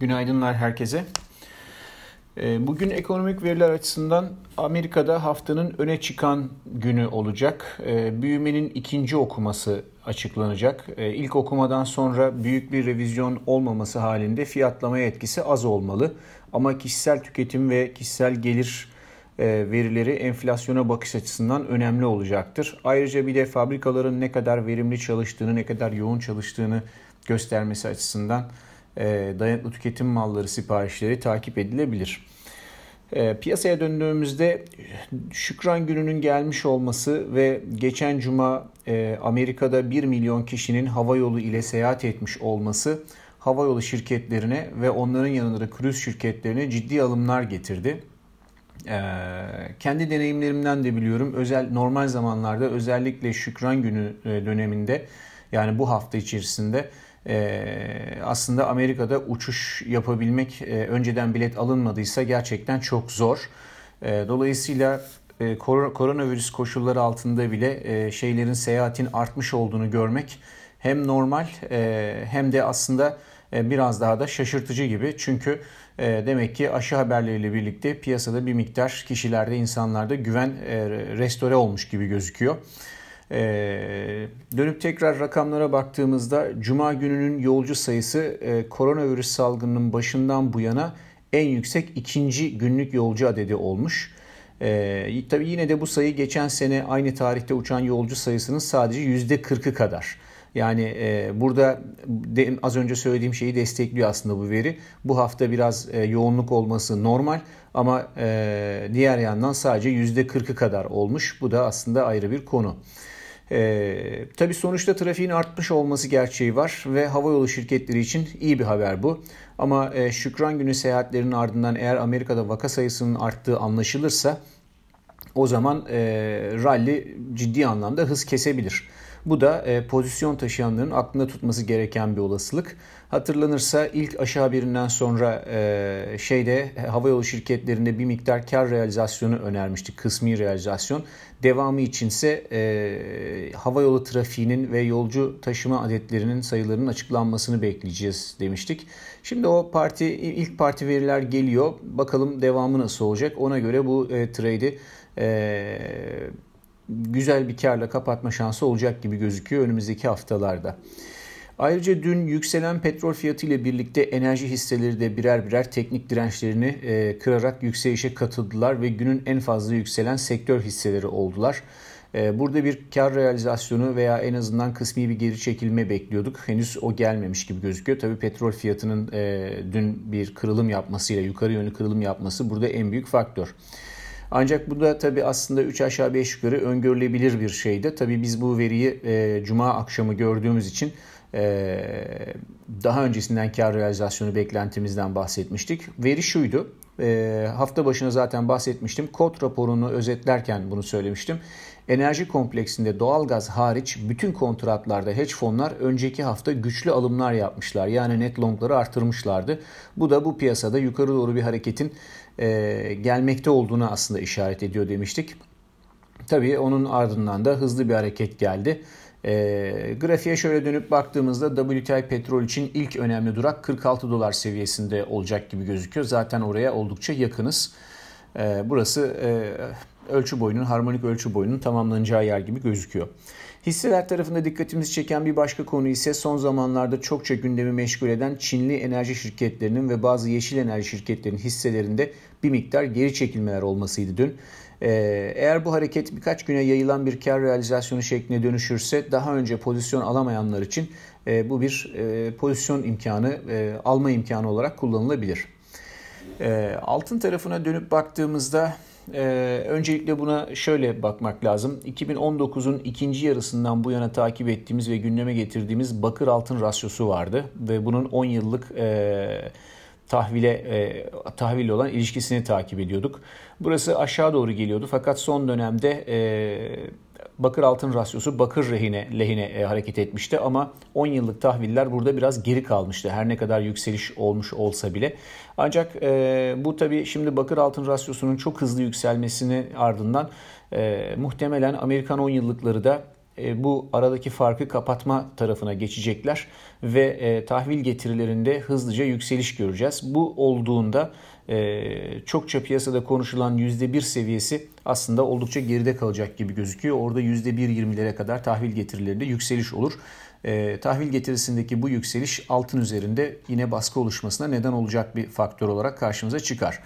Günaydınlar herkese. Ee, bugün ekonomik veriler açısından Amerika'da haftanın öne çıkan günü olacak. Ee, büyümenin ikinci okuması açıklanacak. Ee, ilk okumadan sonra büyük bir revizyon olmaması halinde fiyatlamaya etkisi az olmalı. Ama kişisel tüketim ve kişisel gelir e, verileri enflasyona bakış açısından önemli olacaktır. Ayrıca bir de fabrikaların ne kadar verimli çalıştığını, ne kadar yoğun çalıştığını göstermesi açısından e, dayanıklı tüketim malları siparişleri takip edilebilir. E, piyasaya döndüğümüzde Şükran gününün gelmiş olması ve geçen cuma e, Amerika'da 1 milyon kişinin hava yolu ile seyahat etmiş olması hava yolu şirketlerine ve onların yanında kruz şirketlerine ciddi alımlar getirdi. Kendi deneyimlerimden de biliyorum özel normal zamanlarda özellikle Şükran günü döneminde yani bu hafta içerisinde ee, aslında Amerika'da uçuş yapabilmek e, önceden bilet alınmadıysa gerçekten çok zor. E, dolayısıyla e, koronavirüs koşulları altında bile e, şeylerin seyahatin artmış olduğunu görmek hem normal hem de aslında biraz daha da şaşırtıcı gibi. Çünkü demek ki aşı haberleriyle birlikte piyasada bir miktar kişilerde, insanlarda güven restore olmuş gibi gözüküyor. Ee, dönüp tekrar rakamlara baktığımızda Cuma gününün yolcu sayısı e, koronavirüs salgınının başından bu yana en yüksek ikinci günlük yolcu adedi olmuş. Ee, tabii yine de bu sayı geçen sene aynı tarihte uçan yolcu sayısının sadece %40'ı kadar. Yani e, burada de, az önce söylediğim şeyi destekliyor aslında bu veri. Bu hafta biraz e, yoğunluk olması normal ama e, diğer yandan sadece %40'ı kadar olmuş. Bu da aslında ayrı bir konu. Ee, tabii sonuçta trafiğin artmış olması gerçeği var ve havayolu şirketleri için iyi bir haber bu. Ama e, Şükran Günü seyahatlerinin ardından eğer Amerika'da vaka sayısının arttığı anlaşılırsa o zaman e, rally ciddi anlamda hız kesebilir. Bu da e, pozisyon taşıyanların aklında tutması gereken bir olasılık. Hatırlanırsa ilk aşı haberinden sonra e, şeyde havayolu şirketlerinde bir miktar kar realizasyonu önermiştik. Kısmi realizasyon. Devamı içinse e, havayolu trafiğinin ve yolcu taşıma adetlerinin sayılarının açıklanmasını bekleyeceğiz demiştik. Şimdi o parti ilk parti veriler geliyor. Bakalım devamı nasıl olacak. Ona göre bu e, trade'i e, güzel bir karla kapatma şansı olacak gibi gözüküyor önümüzdeki haftalarda. Ayrıca dün yükselen petrol fiyatı ile birlikte enerji hisseleri de birer birer teknik dirençlerini e, kırarak yükselişe katıldılar ve günün en fazla yükselen sektör hisseleri oldular. E, burada bir kar realizasyonu veya en azından kısmi bir geri çekilme bekliyorduk. Henüz o gelmemiş gibi gözüküyor. Tabii petrol fiyatının e, dün bir kırılım yapmasıyla, yukarı yönlü kırılım yapması burada en büyük faktör. Ancak bu da tabii aslında 3 aşağı 5 yukarı öngörülebilir bir şeydi. Tabii biz bu veriyi e, cuma akşamı gördüğümüz için e, daha öncesinden kar realizasyonu beklentimizden bahsetmiştik. Veri şuydu. E, hafta başına zaten bahsetmiştim. Kod raporunu özetlerken bunu söylemiştim. Enerji kompleksinde doğalgaz hariç bütün kontratlarda hedge fonlar önceki hafta güçlü alımlar yapmışlar. Yani net longları artırmışlardı. Bu da bu piyasada yukarı doğru bir hareketin e, gelmekte olduğunu aslında işaret ediyor demiştik. Tabii onun ardından da hızlı bir hareket geldi. E, grafiğe şöyle dönüp baktığımızda WTI petrol için ilk önemli durak 46 dolar seviyesinde olacak gibi gözüküyor. Zaten oraya oldukça yakınız. E, burası e, ölçü boyunun, harmonik ölçü boyunun tamamlanacağı yer gibi gözüküyor. Hisseler tarafında dikkatimizi çeken bir başka konu ise son zamanlarda çokça gündemi meşgul eden Çinli enerji şirketlerinin ve bazı yeşil enerji şirketlerinin hisselerinde bir miktar geri çekilmeler olmasıydı dün. Ee, eğer bu hareket birkaç güne yayılan bir kar realizasyonu şekline dönüşürse daha önce pozisyon alamayanlar için e, bu bir e, pozisyon imkanı, e, alma imkanı olarak kullanılabilir. Altın tarafına dönüp baktığımızda ee, öncelikle buna şöyle bakmak lazım. 2019'un ikinci yarısından bu yana takip ettiğimiz ve gündeme getirdiğimiz bakır altın rasyosu vardı. Ve bunun 10 yıllık e, tahvile e, tahvil olan ilişkisini takip ediyorduk. Burası aşağı doğru geliyordu fakat son dönemde e, bakır altın rasyosu bakır rehine lehine e, hareket etmişti ama 10 yıllık tahviller burada biraz geri kalmıştı. Her ne kadar yükseliş olmuş olsa bile. Ancak e, bu tabii şimdi bakır altın rasyosunun çok hızlı yükselmesini ardından e, muhtemelen Amerikan 10 yıllıkları da bu aradaki farkı kapatma tarafına geçecekler ve e, tahvil getirilerinde hızlıca yükseliş göreceğiz. Bu olduğunda e, çokça piyasada konuşulan %1 seviyesi aslında oldukça geride kalacak gibi gözüküyor. Orada %1.20'lere kadar tahvil getirilerinde yükseliş olur. E, tahvil getirisindeki bu yükseliş altın üzerinde yine baskı oluşmasına neden olacak bir faktör olarak karşımıza çıkar.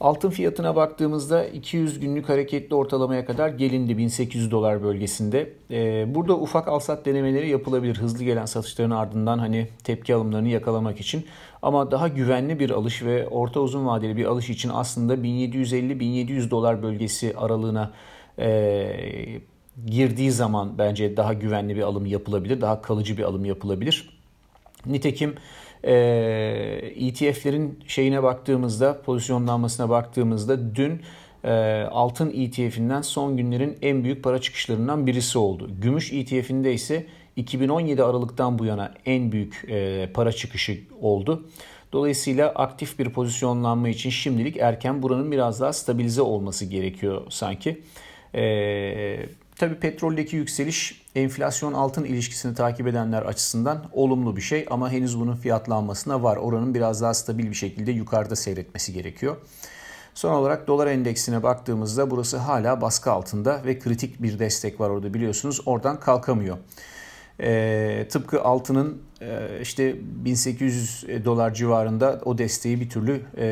Altın fiyatına baktığımızda 200 günlük hareketli ortalamaya kadar gelindi 1800 dolar bölgesinde. Ee, burada ufak alsat denemeleri yapılabilir hızlı gelen satışların ardından hani tepki alımlarını yakalamak için. Ama daha güvenli bir alış ve orta uzun vadeli bir alış için aslında 1750-1700 dolar bölgesi aralığına e, girdiği zaman bence daha güvenli bir alım yapılabilir, daha kalıcı bir alım yapılabilir. Nitekim e, ETF'lerin şeyine baktığımızda, pozisyonlanmasına baktığımızda dün e, altın ETF'inden son günlerin en büyük para çıkışlarından birisi oldu. Gümüş ETF'inde ise 2017 Aralık'tan bu yana en büyük e, para çıkışı oldu. Dolayısıyla aktif bir pozisyonlanma için şimdilik erken buranın biraz daha stabilize olması gerekiyor sanki. Ee, Tabi petroldeki yükseliş enflasyon altın ilişkisini takip edenler açısından olumlu bir şey ama henüz bunun fiyatlanmasına var. Oranın biraz daha stabil bir şekilde yukarıda seyretmesi gerekiyor. Son olarak dolar endeksine baktığımızda burası hala baskı altında ve kritik bir destek var orada biliyorsunuz. Oradan kalkamıyor. E, tıpkı altının e, işte 1800 dolar civarında o desteği bir türlü e,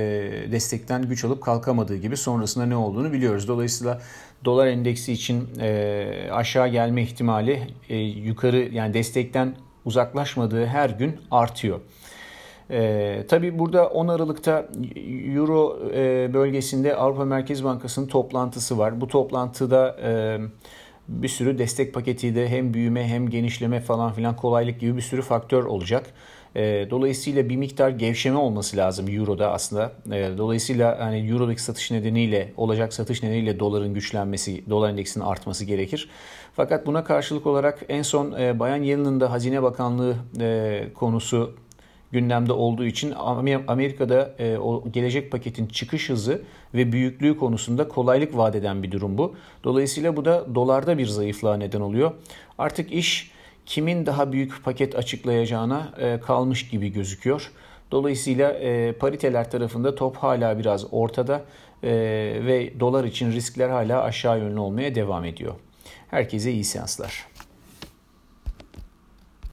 destekten güç alıp kalkamadığı gibi sonrasında ne olduğunu biliyoruz. Dolayısıyla dolar endeksi için e, aşağı gelme ihtimali e, yukarı yani destekten uzaklaşmadığı her gün artıyor. E, tabii burada 10 Aralık'ta Euro e, bölgesinde Avrupa Merkez Bankası'nın toplantısı var. Bu toplantıda e, bir sürü destek paketiyle hem büyüme hem genişleme falan filan kolaylık gibi bir sürü faktör olacak. Ee, dolayısıyla bir miktar gevşeme olması lazım Euro'da aslında. Ee, dolayısıyla hani Euro'daki satış nedeniyle olacak satış nedeniyle doların güçlenmesi, dolar endeksinin artması gerekir. Fakat buna karşılık olarak en son e, Bayan Yellen'ın da Hazine Bakanlığı e, konusu gündemde olduğu için Amerika'da e, o gelecek paketin çıkış hızı ve büyüklüğü konusunda kolaylık vaat eden bir durum bu. Dolayısıyla bu da dolarda bir zayıflığa neden oluyor. Artık iş kimin daha büyük paket açıklayacağına e, kalmış gibi gözüküyor. Dolayısıyla e, pariteler tarafında top hala biraz ortada ve dolar için riskler hala aşağı yönlü olmaya devam ediyor. Herkese iyi seanslar.